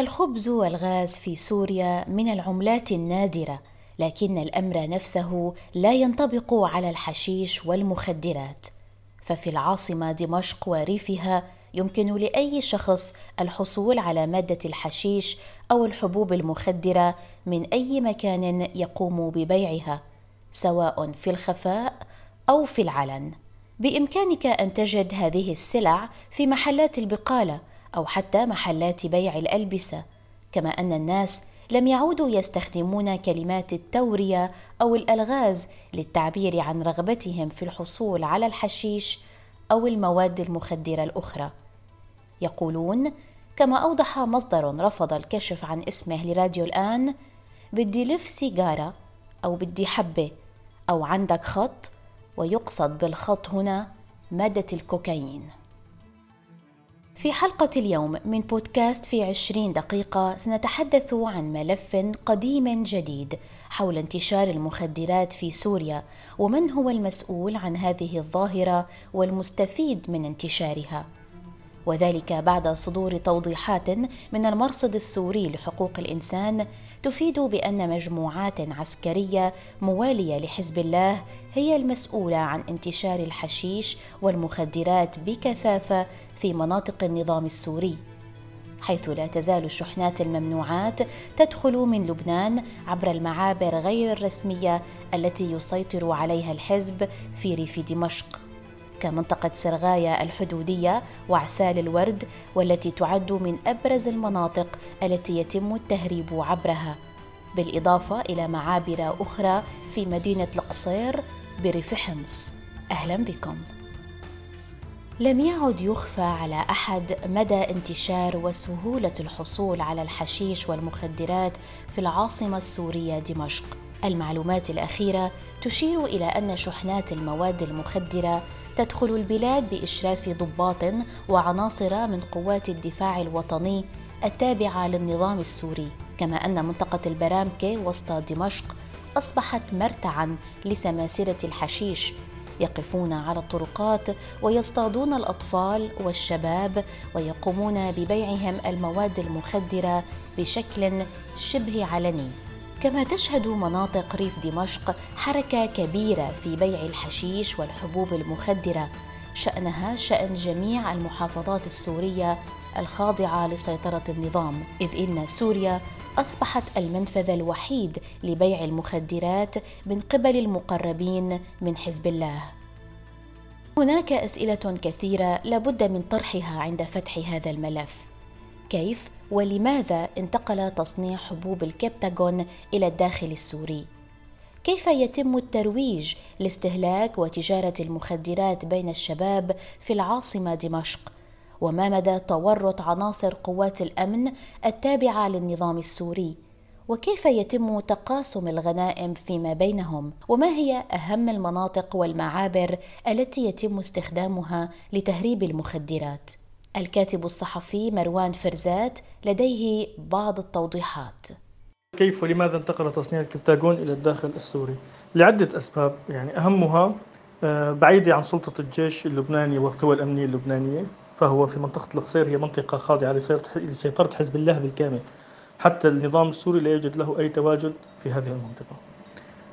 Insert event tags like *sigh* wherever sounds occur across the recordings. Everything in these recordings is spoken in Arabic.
الخبز والغاز في سوريا من العملات النادرة لكن الأمر نفسه لا ينطبق على الحشيش والمخدرات. ففي العاصمة دمشق وريفها يمكن لأي شخص الحصول على مادة الحشيش أو الحبوب المخدرة من أي مكان يقوم ببيعها سواء في الخفاء أو في العلن. بإمكانك أن تجد هذه السلع في محلات البقالة أو حتى محلات بيع الألبسة كما أن الناس لم يعودوا يستخدمون كلمات التورية أو الألغاز للتعبير عن رغبتهم في الحصول على الحشيش أو المواد المخدرة الأخرى. يقولون كما أوضح مصدر رفض الكشف عن اسمه لراديو الآن بدي لف سيجارة أو بدي حبة أو عندك خط ويقصد بالخط هنا مادة الكوكايين. في حلقة اليوم من بودكاست في عشرين دقيقة سنتحدث عن ملف قديم جديد حول انتشار المخدرات في سوريا ومن هو المسؤول عن هذه الظاهرة والمستفيد من انتشارها. وذلك بعد صدور توضيحات من المرصد السوري لحقوق الإنسان تفيد بأن مجموعات عسكرية موالية لحزب الله هي المسؤولة عن انتشار الحشيش والمخدرات بكثافة في مناطق النظام السوري حيث لا تزال الشحنات الممنوعات تدخل من لبنان عبر المعابر غير الرسمية التي يسيطر عليها الحزب في ريف دمشق. كمنطقة سرغايا الحدودية وعسال الورد والتي تعد من أبرز المناطق التي يتم التهريب عبرها. بالإضافة إلى معابر أخرى في مدينة القصير بريف حمص. أهلا بكم. لم يعد يخفى على أحد مدى انتشار وسهولة الحصول على الحشيش والمخدرات في العاصمة السورية دمشق. المعلومات الأخيرة تشير إلى أن شحنات المواد المخدرة تدخل البلاد بإشراف ضباط وعناصر من قوات الدفاع الوطني التابعة للنظام السوري كما أن منطقة البرامكه وسط دمشق أصبحت مرتعا لسماسرة الحشيش. يقفون على الطرقات ويصطادون الأطفال والشباب ويقومون ببيعهم المواد المخدرة بشكل شبه علني. كما تشهد مناطق ريف دمشق حركة كبيرة في بيع الحشيش والحبوب المخدرة. شأنها شأن جميع المحافظات السورية الخاضعة لسيطرة النظام إذ إن سوريا أصبحت المنفذ الوحيد لبيع المخدرات من قبل المقربين من حزب الله. هناك أسئلة كثيرة لابد من طرحها عند فتح هذا الملف. كيف ولماذا انتقل تصنيع حبوب الكبتاغون إلى الداخل السوري؟ كيف يتم الترويج لاستهلاك وتجارة المخدرات بين الشباب في العاصمة دمشق؟ وما مدى تورط عناصر قوات الأمن التابعة للنظام السوري؟ وكيف يتم تقاسم الغنائم فيما بينهم؟ وما هي أهم المناطق والمعابر التي يتم استخدامها لتهريب المخدرات؟ الكاتب الصحفي مروان فرزات لديه بعض التوضيحات. كيف ولماذا انتقل تصنيع الكبتاغون إلى الداخل السوري؟ لعدة أسباب يعني أهمها آه، بعيدة عن سلطة الجيش اللبناني والقوى الأمنية اللبنانية فهو في منطقة القصير هي منطقة خاضعة لسيطرة حزب الله بالكامل. حتى النظام السوري لا يوجد له أي تواجد في هذه المنطقة.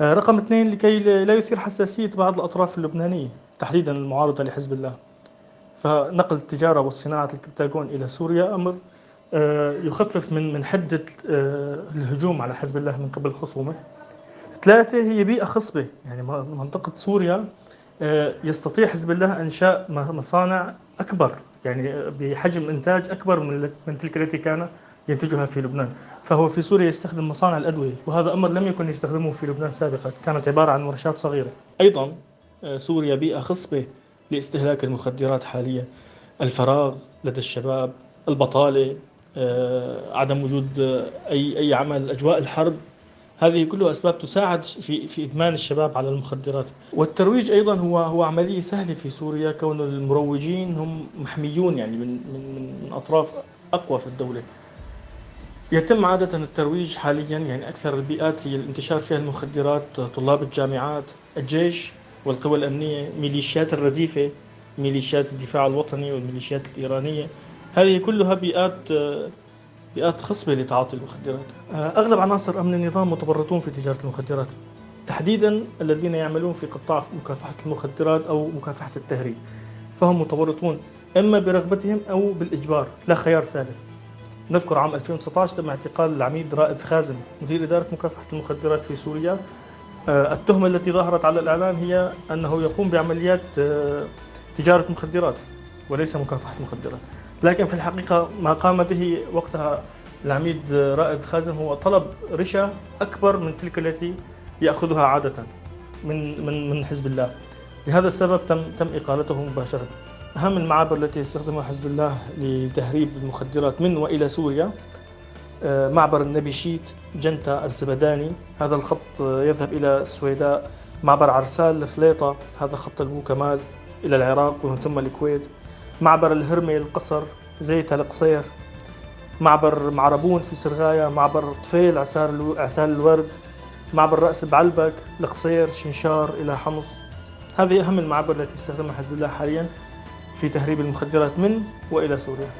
آه، رقم اثنين لكي لا يثير حساسية بعض الأطراف اللبنانية تحديدا المعارضة لحزب الله. فنقل التجارة والصناعة الكبتاغون إلى سوريا أمر آه، يخفف من من حدة آه، الهجوم على حزب الله من قبل خصومه. ثلاثة هي بيئة خصبة. يعني منطقة سوريا آه، يستطيع حزب الله إنشاء مصانع أكبر. يعني بحجم إنتاج أكبر من من تلك التي كان ينتجها في لبنان. فهو في سوريا يستخدم مصانع الأدوية وهذا أمر لم يكن يستخدمه في لبنان سابقا. كانت عبارة عن ورشات صغيرة. أيضا سوريا بيئة خصبة. لاستهلاك المخدرات حاليا. الفراغ لدى الشباب البطالة آه، عدم وجود أي أي عمل أجواء الحرب هذه كلها أسباب تساعد في في إدمان الشباب على المخدرات. والترويج أيضا هو هو عملية سهلة في سوريا. كون المروجين هم محميون يعني من من من أطراف أقوى في الدولة. يتم عادة الترويج حاليا يعني أكثر البيئات الانتشار فيها المخدرات طلاب الجامعات الجيش والقوى الأمنية ميليشيات الرديفة ميليشيات الدفاع الوطني والميليشيات الإيرانية. هذه كلها بيئات بيئات خصبة لتعاطي المخدرات. أغلب عناصر أمن النظام متورطون في تجارة المخدرات. تحديدا الذين يعملون في قطاع مكافحة المخدرات أو مكافحة التهريب. فهم متورطون إما برغبتهم أو بالإجبار لا خيار ثالث. نذكر عام 2019 تم اعتقال العميد رائد خازم مدير إدارة مكافحة المخدرات في سوريا. التهمة التي ظهرت على الإعلان هي أنه يقوم بعمليات آه، تجارة مخدرات وليس مكافحة مخدرات. لكن في الحقيقة ما قام به وقتها العميد رائد خازم هو طلب رشا أكبر من تلك التي يأخذها عادة من من من حزب الله. لهذا السبب تم تم إقالته مباشرة. أهم المعابر التي يستخدمها حزب الله لتهريب المخدرات من وإلى سوريا آه، معبر النبي شيت جنتا الزبداني. هذا الخط يذهب إلى السويداء معبر عرسال لفليطة هذا خط المو كمال إلى العراق ومن ثم الكويت. معبر الهرمي القصر زيت القصير. معبر معربون في سرغايا معبر طفيل عسال عسال الورد. معبر رأس بعلبك القصير شنشار إلى حمص. هذه أهم المعابر التي يستخدمها حزب الله حاليا في تهريب المخدرات من وإلى سوريا.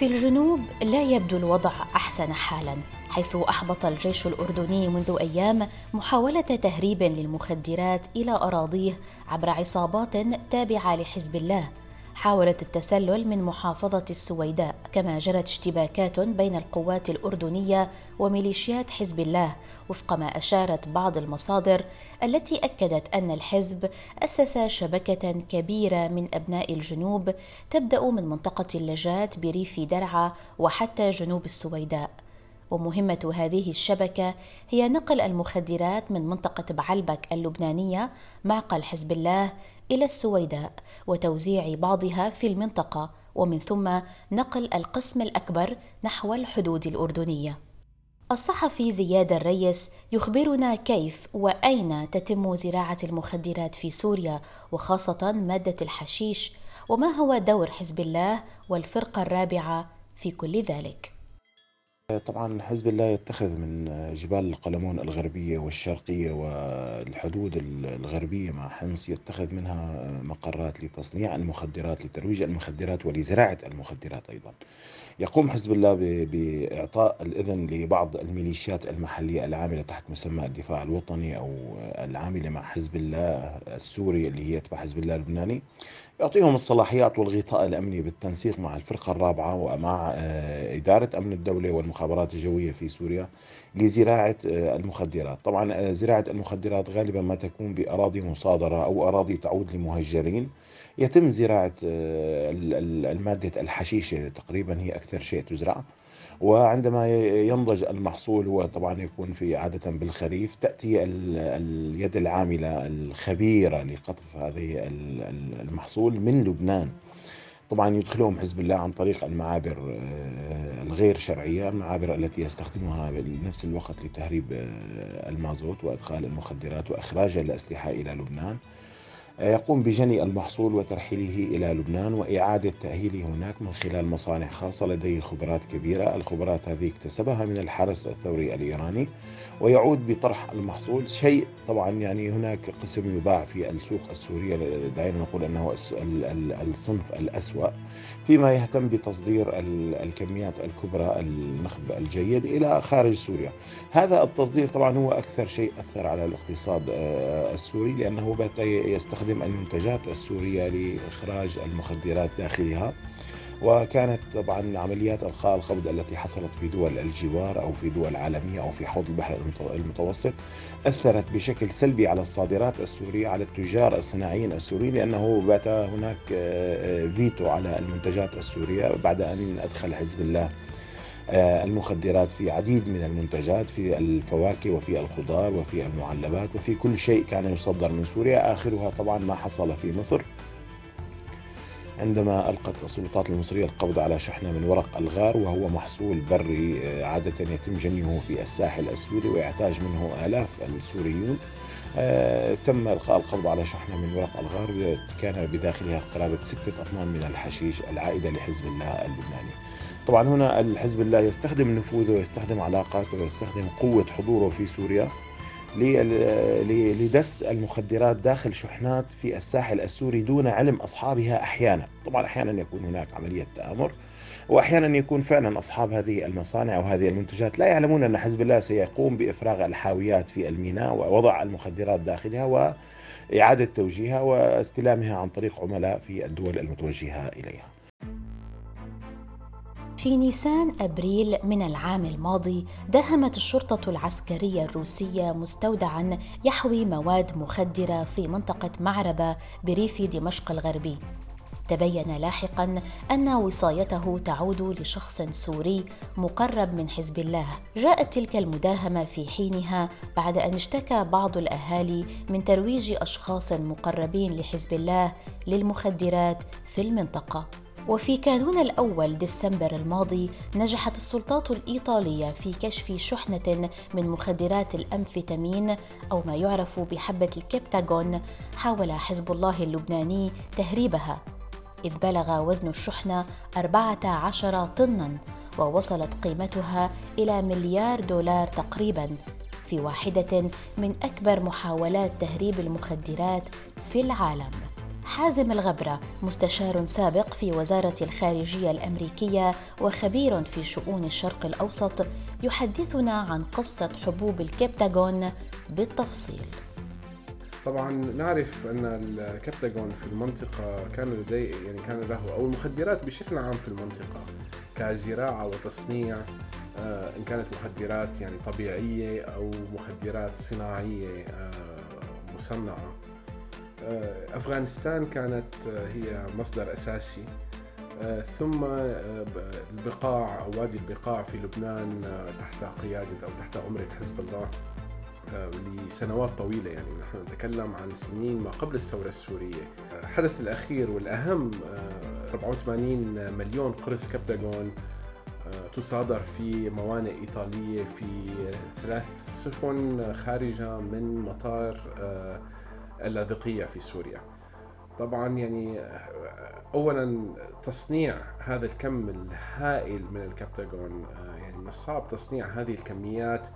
في الجنوب لا يبدو الوضع أحسن حالا حيث أحبط الجيش الأردني منذ أيام محاولة تهريب للمخدرات إلى أراضيه عبر عصابات تابعة لحزب الله. حاولت التسلل من محافظة السويداء كما جرت اشتباكات بين القوات الأردنية وميليشيات حزب الله وفق ما أشارت بعض المصادر التي أكدت أن الحزب أسس شبكة كبيرة من أبناء الجنوب تبدأ من منطقة اللجات بريف درعا وحتى جنوب السويداء. ومهمة هذه الشبكة هي نقل المخدرات من منطقة بعلبك اللبنانية معقل حزب الله إلى السويداء وتوزيع بعضها في المنطقة ومن ثم نقل القسم الأكبر نحو الحدود الأردنية. الصحفي زياد الريس يخبرنا كيف وأين تتم زراعة المخدرات في سوريا وخاصة مادة الحشيش وما هو دور حزب الله والفرقة الرابعة في كل ذلك طبعا حزب الله يتخذ من جبال القلمون الغربية والشرقية والحدود الغربية مع حمص يتخذ منها مقرات لتصنيع المخدرات لترويج المخدرات ولزراعة المخدرات أيضا. يقوم حزب الله بإعطاء الإذن لبعض الميليشيات المحلية العاملة تحت مسمى الدفاع الوطني أو العاملة مع حزب الله السوري اللي هي تبع حزب الله اللبناني. يعطيهم الصلاحيات والغطاء الأمني بالتنسيق مع الفرقة الرابعة ومع آه، إدارة أمن الدولة والمخابرات الجوية في سوريا لزراعة آه، المخدرات. طبعا آه، زراعة المخدرات غالبا ما تكون بأراضي مصادرة أو أراضي تعود لمهجرين. يتم زراعة المادة الحشيشة تقريبا هي أكثر شيء تزرع. وعندما ينضج المحصول هو طبعا يكون في عادة بالخريف تأتي اليد العاملة الخبيرة لقطف هذه المحصول من لبنان. طبعا يدخلهم حزب الله عن طريق المعابر آه، الغير شرعية المعابر التي يستخدمها بنفس الوقت لتهريب آه، المازوت وإدخال المخدرات وإخراج الأسلحة إلى لبنان. يقوم بجني المحصول وترحيله إلى لبنان وإعادة تأهيله هناك من خلال مصانع خاصة لديه خبرات كبيرة. الخبرات هذه اكتسبها من الحرس الثوري الإيراني ويعود بطرح المحصول. شيء طبعا يعني هناك قسم يباع في السوق السورية. دائما نقول أنه الصنف الأسوأ فيما يهتم بتصدير الكميات الكبرى النخب الجيد إلى خارج سوريا. هذا التصدير طبعا هو أكثر شيء أثر على الاقتصاد آه، السوري لأنه بات يستخدم المنتجات السورية لإخراج المخدرات داخلها وكانت طبعا عمليات إلقاء القبض التي حصلت في دول الجوار أو في دول عالمية أو في حوض البحر المتوسط أثرت بشكل سلبي على الصادرات السورية على التجار الصناعيين السوريين لأنه بات هناك آه، آه، فيتو على المنتجات السورية بعد أن أدخل حزب الله. المخدرات في عديد من المنتجات في الفواكه وفي الخضار وفي المعلبات وفي كل شيء كان يصدر من سوريا. آخرها طبعا ما حصل في مصر. عندما ألقت السلطات المصرية القبض على شحنة من ورق الغار وهو محصول بري آه، عادة يتم جنيه في الساحل السوري ويحتاج منه آلاف السوريون. آه، تم إلقاء القبض على شحنة من ورق الغار كان بداخلها قرابة ستة أطنان من الحشيش العائدة لحزب الله اللبناني. طبعا هنا الحزب الله يستخدم نفوذه ويستخدم علاقاته ويستخدم قوة حضوره في سوريا لدس المخدرات داخل شحنات في الساحل السوري دون علم أصحابها أحيانا طبعا أحيانا يكون هناك عملية تآمر واحيانا يكون فعلا أصحاب هذه المصانع وهذه المنتجات لا يعلمون أن حزب الله سيقوم بإفراغ الحاويات في الميناء ووضع المخدرات داخلها وإعادة توجيهها واستلامها عن طريق عملاء في الدول المتوجهة إليها. في نيسان أبريل من العام الماضي داهمت الشرطة العسكرية الروسية مستودعا يحوي مواد مخدرة في منطقة معربة بريف دمشق الغربي. تبين لاحقا أن وصايته تعود لشخص سوري مقرب من حزب الله. جاءت تلك المداهمة في حينها بعد أن اشتكى بعض الأهالي من ترويج أشخاص مقربين لحزب الله للمخدرات في المنطقة. وفي كانون الأول ديسمبر الماضي نجحت السلطات الإيطالية في كشف شحنة من مخدرات الأمفيتامين أو ما يعرف بحبة الكبتاغون حاول حزب الله اللبناني تهريبها إذ بلغ وزن الشحنة 14 طناً ووصلت قيمتها إلى مليار دولار تقريباً في واحدة من أكبر محاولات تهريب المخدرات في العالم. حازم الغبرة مستشار سابق في وزارة الخارجية الأمريكية وخبير في شؤون الشرق الأوسط يحدثنا عن قصة حبوب الكبتاغون بالتفصيل. طبعا نعرف أن الكبتاغون في المنطقة كان لديه يعني كان له أو المخدرات بشكل عام في المنطقة كزراعة وتصنيع آه، إن كانت مخدرات يعني طبيعية أو مخدرات صناعية آه، مصنعة آه، أفغانستان كانت هي مصدر أساسي. ثم البقاع أو وادي البقاع في لبنان تحت قيادة أو تحت أمرة حزب الله لسنوات طويلة يعني. نحن نتكلم عن سنين ما قبل الثورة السورية. الحدث الأخير والأهم 84 آه، مليون قرص كبتاغون آه، تصادر في موانئ إيطالية في ثلاث سفن خارجة من مطار آه، اللاذقية في سوريا. طبعا يعني اولا تصنيع هذا الكم الهائل من الكبتاغون يعني من الصعب تصنيع هذه الكميات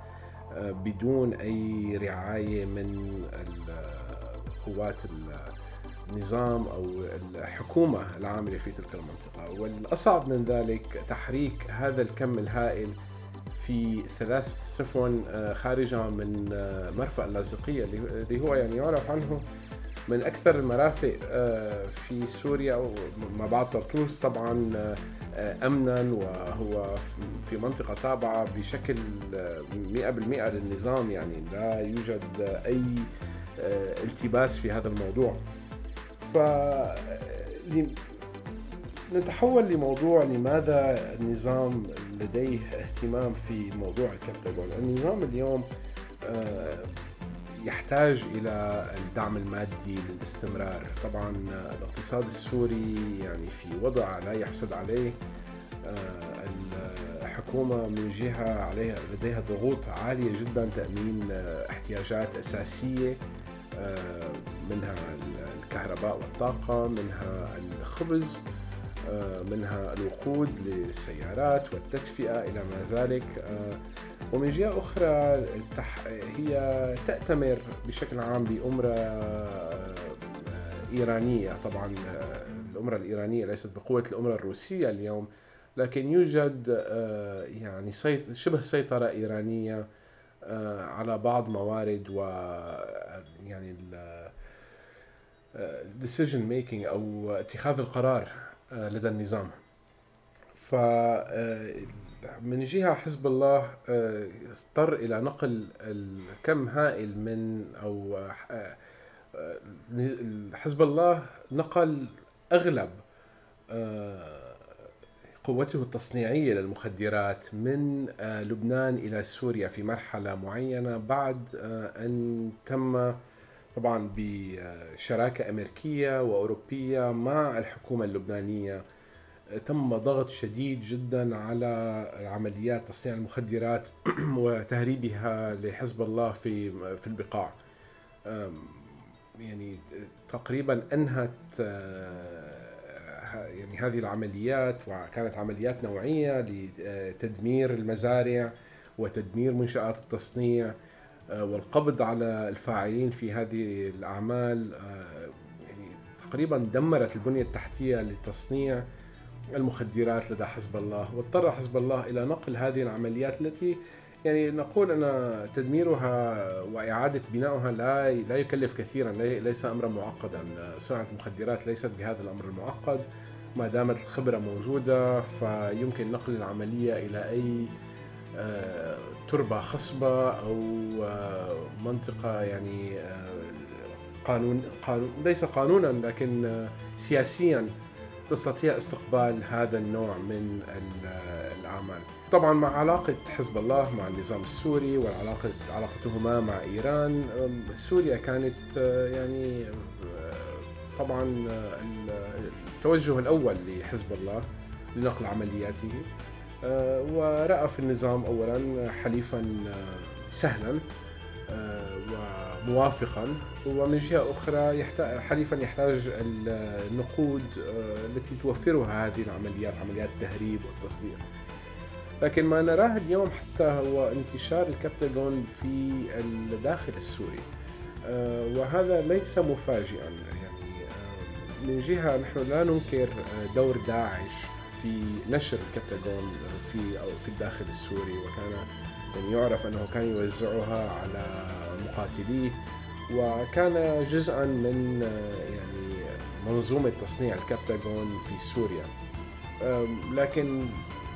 بدون أي رعاية من قوات النظام أو الحكومة العاملة في تلك المنطقة. والأصعب من ذلك تحريك هذا الكم الهائل في ثلاث سفن آه، خارجة من آه، مرفأ اللاذقية اللي هو يعني يعرف عنه من أكثر المرافق آه، في سوريا ما بعد طرطوس طبعا امنا وهو في منطقة تابعة بشكل 100% للنظام يعني لا يوجد آه، التباس في هذا الموضوع. ف نتحول لموضوع لماذا النظام لديه اهتمام في موضوع الكبتاغون النظام اليوم آه، يحتاج إلى الدعم المادي للاستمرار. طبعا الاقتصاد السوري يعني في وضع لا يحسد عليه آه، الحكومة من جهة عليها لديها ضغوط عالية جدا تأمين آه، احتياجات أساسية آه، منها الكهرباء والطاقة منها الخبز منها الوقود للسيارات والتدفئة إلى ما ذلك. ومن جهة أخرى هي تأتمر بشكل عام بأمرة آه، إيرانية. طبعا آه، الأمرة الإيرانية ليست بقوة الأمرة الروسية اليوم لكن يوجد آه، يعني شبه سيطرة إيرانية على بعض موارد و يعني decision making أو اتخاذ القرار. لدى النظام. ف من جهة حزب الله آه، اضطر إلى نقل الكم هائل من آه، آه، حزب الله نقل أغلب قوته التصنيعية للمخدرات من لبنان إلى سوريا في مرحلة معينة بعد أن تم طبعا بشراكة أمريكية وأوروبية مع الحكومة اللبنانية. تم ضغط شديد جدا على عمليات تصنيع المخدرات *clears throat* وتهريبها لحزب الله في في البقاع. يعني تقريبا أنهت آه، يعني هذه العمليات وكانت عمليات نوعية لتدمير المزارع وتدمير منشآت التصنيع. والقبض على الفاعلين في هذه الأعمال يعني تقريبا دمرت البنية التحتية لتصنيع المخدرات لدى حزب الله واضطر حزب الله إلى نقل هذه العمليات التي يعني نقول أن تدميرها وإعادة بنائها لا لا يكلف كثيرا ليس امرا معقدا. صناعة المخدرات ليست بهذا الأمر المعقد. ما دامت الخبرة موجودة فيمكن نقل العملية إلى أي آه، تربه خصبة أو آه، منطقة يعني آه، قانون قانون ليس قانونا لكن سياسيا تستطيع استقبال هذا النوع من الأعمال. طبعا مع علاقة حزب الله مع النظام السوري وعلاقة علاقتهما مع إيران سوريا كانت آه، يعني آه، طبعا آه، التوجه الأول لحزب الله لنقل عملياته ورأى في النظام أولا حليفا سهلا وموافقا. ومن جهة أخرى حليفا يحتاج النقود التي توفرها هذه العمليات عمليات التهريب والتصدير لكن ما نراه اليوم حتى هو انتشار الكبتاغون في الداخل السوري. آه، وهذا ليس مفاجئا يعني آه، من جهة نحن لا ننكر آه، دور داعش في نشر الكبتاغون في أو في الداخل السوري وكان يعني يعرف أنه كان يوزعها على مقاتليه وكان جزءا من يعني منظومة تصنيع الكبتاغون في سوريا. لكن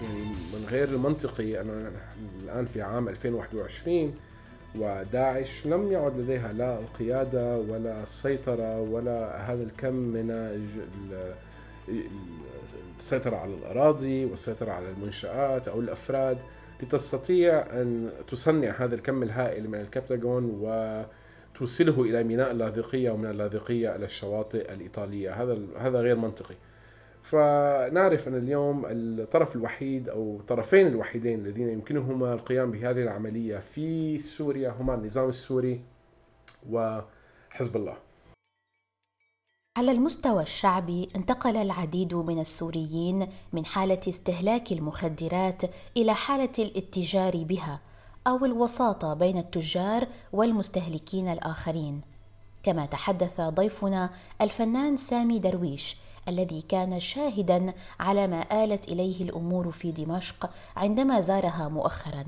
يعني من غير المنطقي أنه الآن في عام 2021 وداعش لم يعد لديها لا القيادة ولا السيطرة ولا هذا الكم من السيطرة على الأراضي والسيطرة على المنشآت أو الأفراد لتستطيع أن تصنع هذا الكم الهائل من الكبتاغون وتوصله إلى ميناء اللاذقية ومن اللاذقية إلى الشواطئ الإيطالية. هذا هذا غير منطقي. فنعرف أن اليوم الطرف الوحيد أو الطرفين الوحيدين الذين يمكنهما القيام بهذه العملية في سوريا هما النظام السوري وحزب الله. على المستوى الشعبي انتقل العديد من السوريين من حالة استهلاك المخدرات إلى حالة الاتجار بها أو الوساطة بين التجار والمستهلكين الآخرين. كما تحدث ضيفنا الفنان سامي درويش الذي كان شاهدا على ما آلت إليه الأمور في دمشق عندما زارها مؤخرا.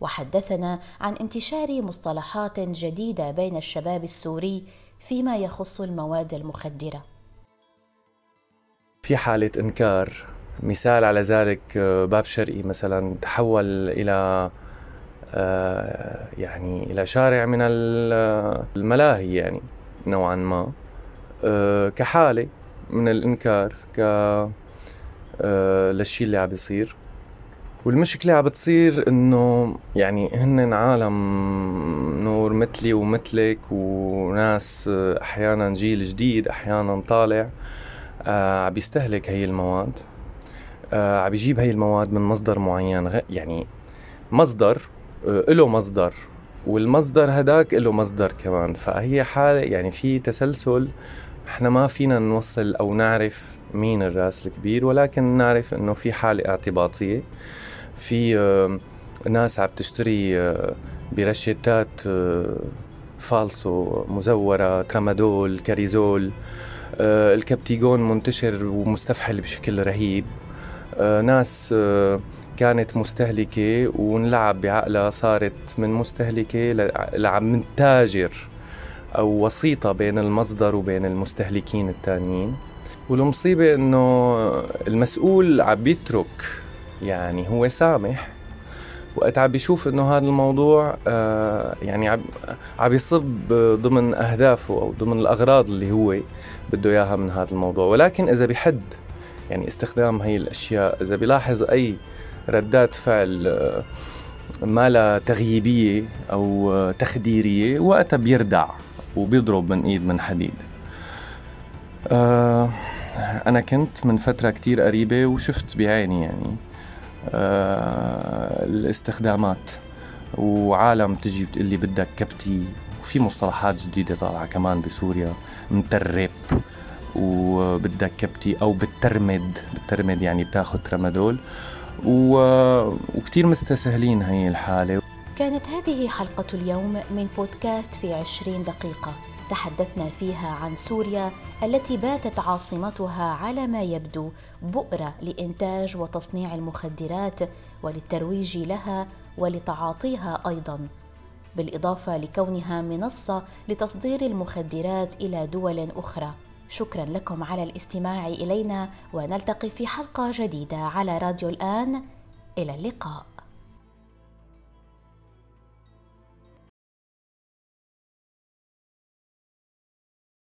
وحدثنا عن انتشار مصطلحات جديدة بين الشباب السوري فيما يخص المواد المخدرة. في حالة إنكار مثال على ذلك باب شرقي مثلا تحول إلى آه، يعني إلى شارع من الملاهي يعني نوعا ما. آه، كحالة من الإنكار ك آه، للشيء اللي عم بيصير. والمشكلة عم بتصير إنه يعني هن عالم نور مثلي ومثلك وناس أحيانا جيل جديد أحيانا طالع آه عم بيستهلك هي المواد آه عم بيجيب هي المواد من مصدر معين يعني مصدر آه له مصدر والمصدر هداك له مصدر كمان. فهي حالة يعني في تسلسل إحنا ما فينا نوصل أو نعرف مين الراس الكبير ولكن نعرف إنه في حالة اعتباطية. في ناس عم تشتري آه، برشيتات آه، فالسو مزورة ترامادول كاريزول. آه، الكبتيجون منتشر ومستفحل بشكل رهيب. ناس كانت مستهلكة ونلعب بعقلها صارت من مستهلكة لعب من تاجر أو وسيطة بين المصدر وبين المستهلكين التانيين. والمصيبة إنه المسؤول عم بيترك يعني هو سامح وقت عم بيشوف إنه هذا الموضوع آه يعني عم عم يصب ضمن أهدافه أو ضمن الأغراض اللي هو بده إياها من هذا الموضوع. ولكن إذا بحد يعني استخدام هي الأشياء إذا بيلاحظ أي ردات فعل آه ما لها تغييبية أو آه تخديرية وقتها بيردع وبيضرب من إيد من حديد. آه أنا كنت من فترة كتير قريبة وشفت بعيني يعني آه الاستخدامات. وعالم تجي بتقول لي بدك كبتي. وفي مصطلحات جديدة طالعة كمان بسوريا. مترب. وبدك كبتي أو بترمد. بترمد يعني بتاخذ ترامادول و... وكتير مستسهلين هي الحالة. كانت هذه حلقة اليوم من بودكاست في عشرين دقيقة. تحدثنا فيها عن سوريا التي باتت عاصمتها على ما يبدو بؤرة لإنتاج وتصنيع المخدرات وللترويج لها ولتعاطيها أيضاً بالإضافة لكونها منصة لتصدير المخدرات إلى دول أخرى. شكرا لكم على الاستماع إلينا ونلتقي في حلقة جديدة على راديو الآن. إلى اللقاء.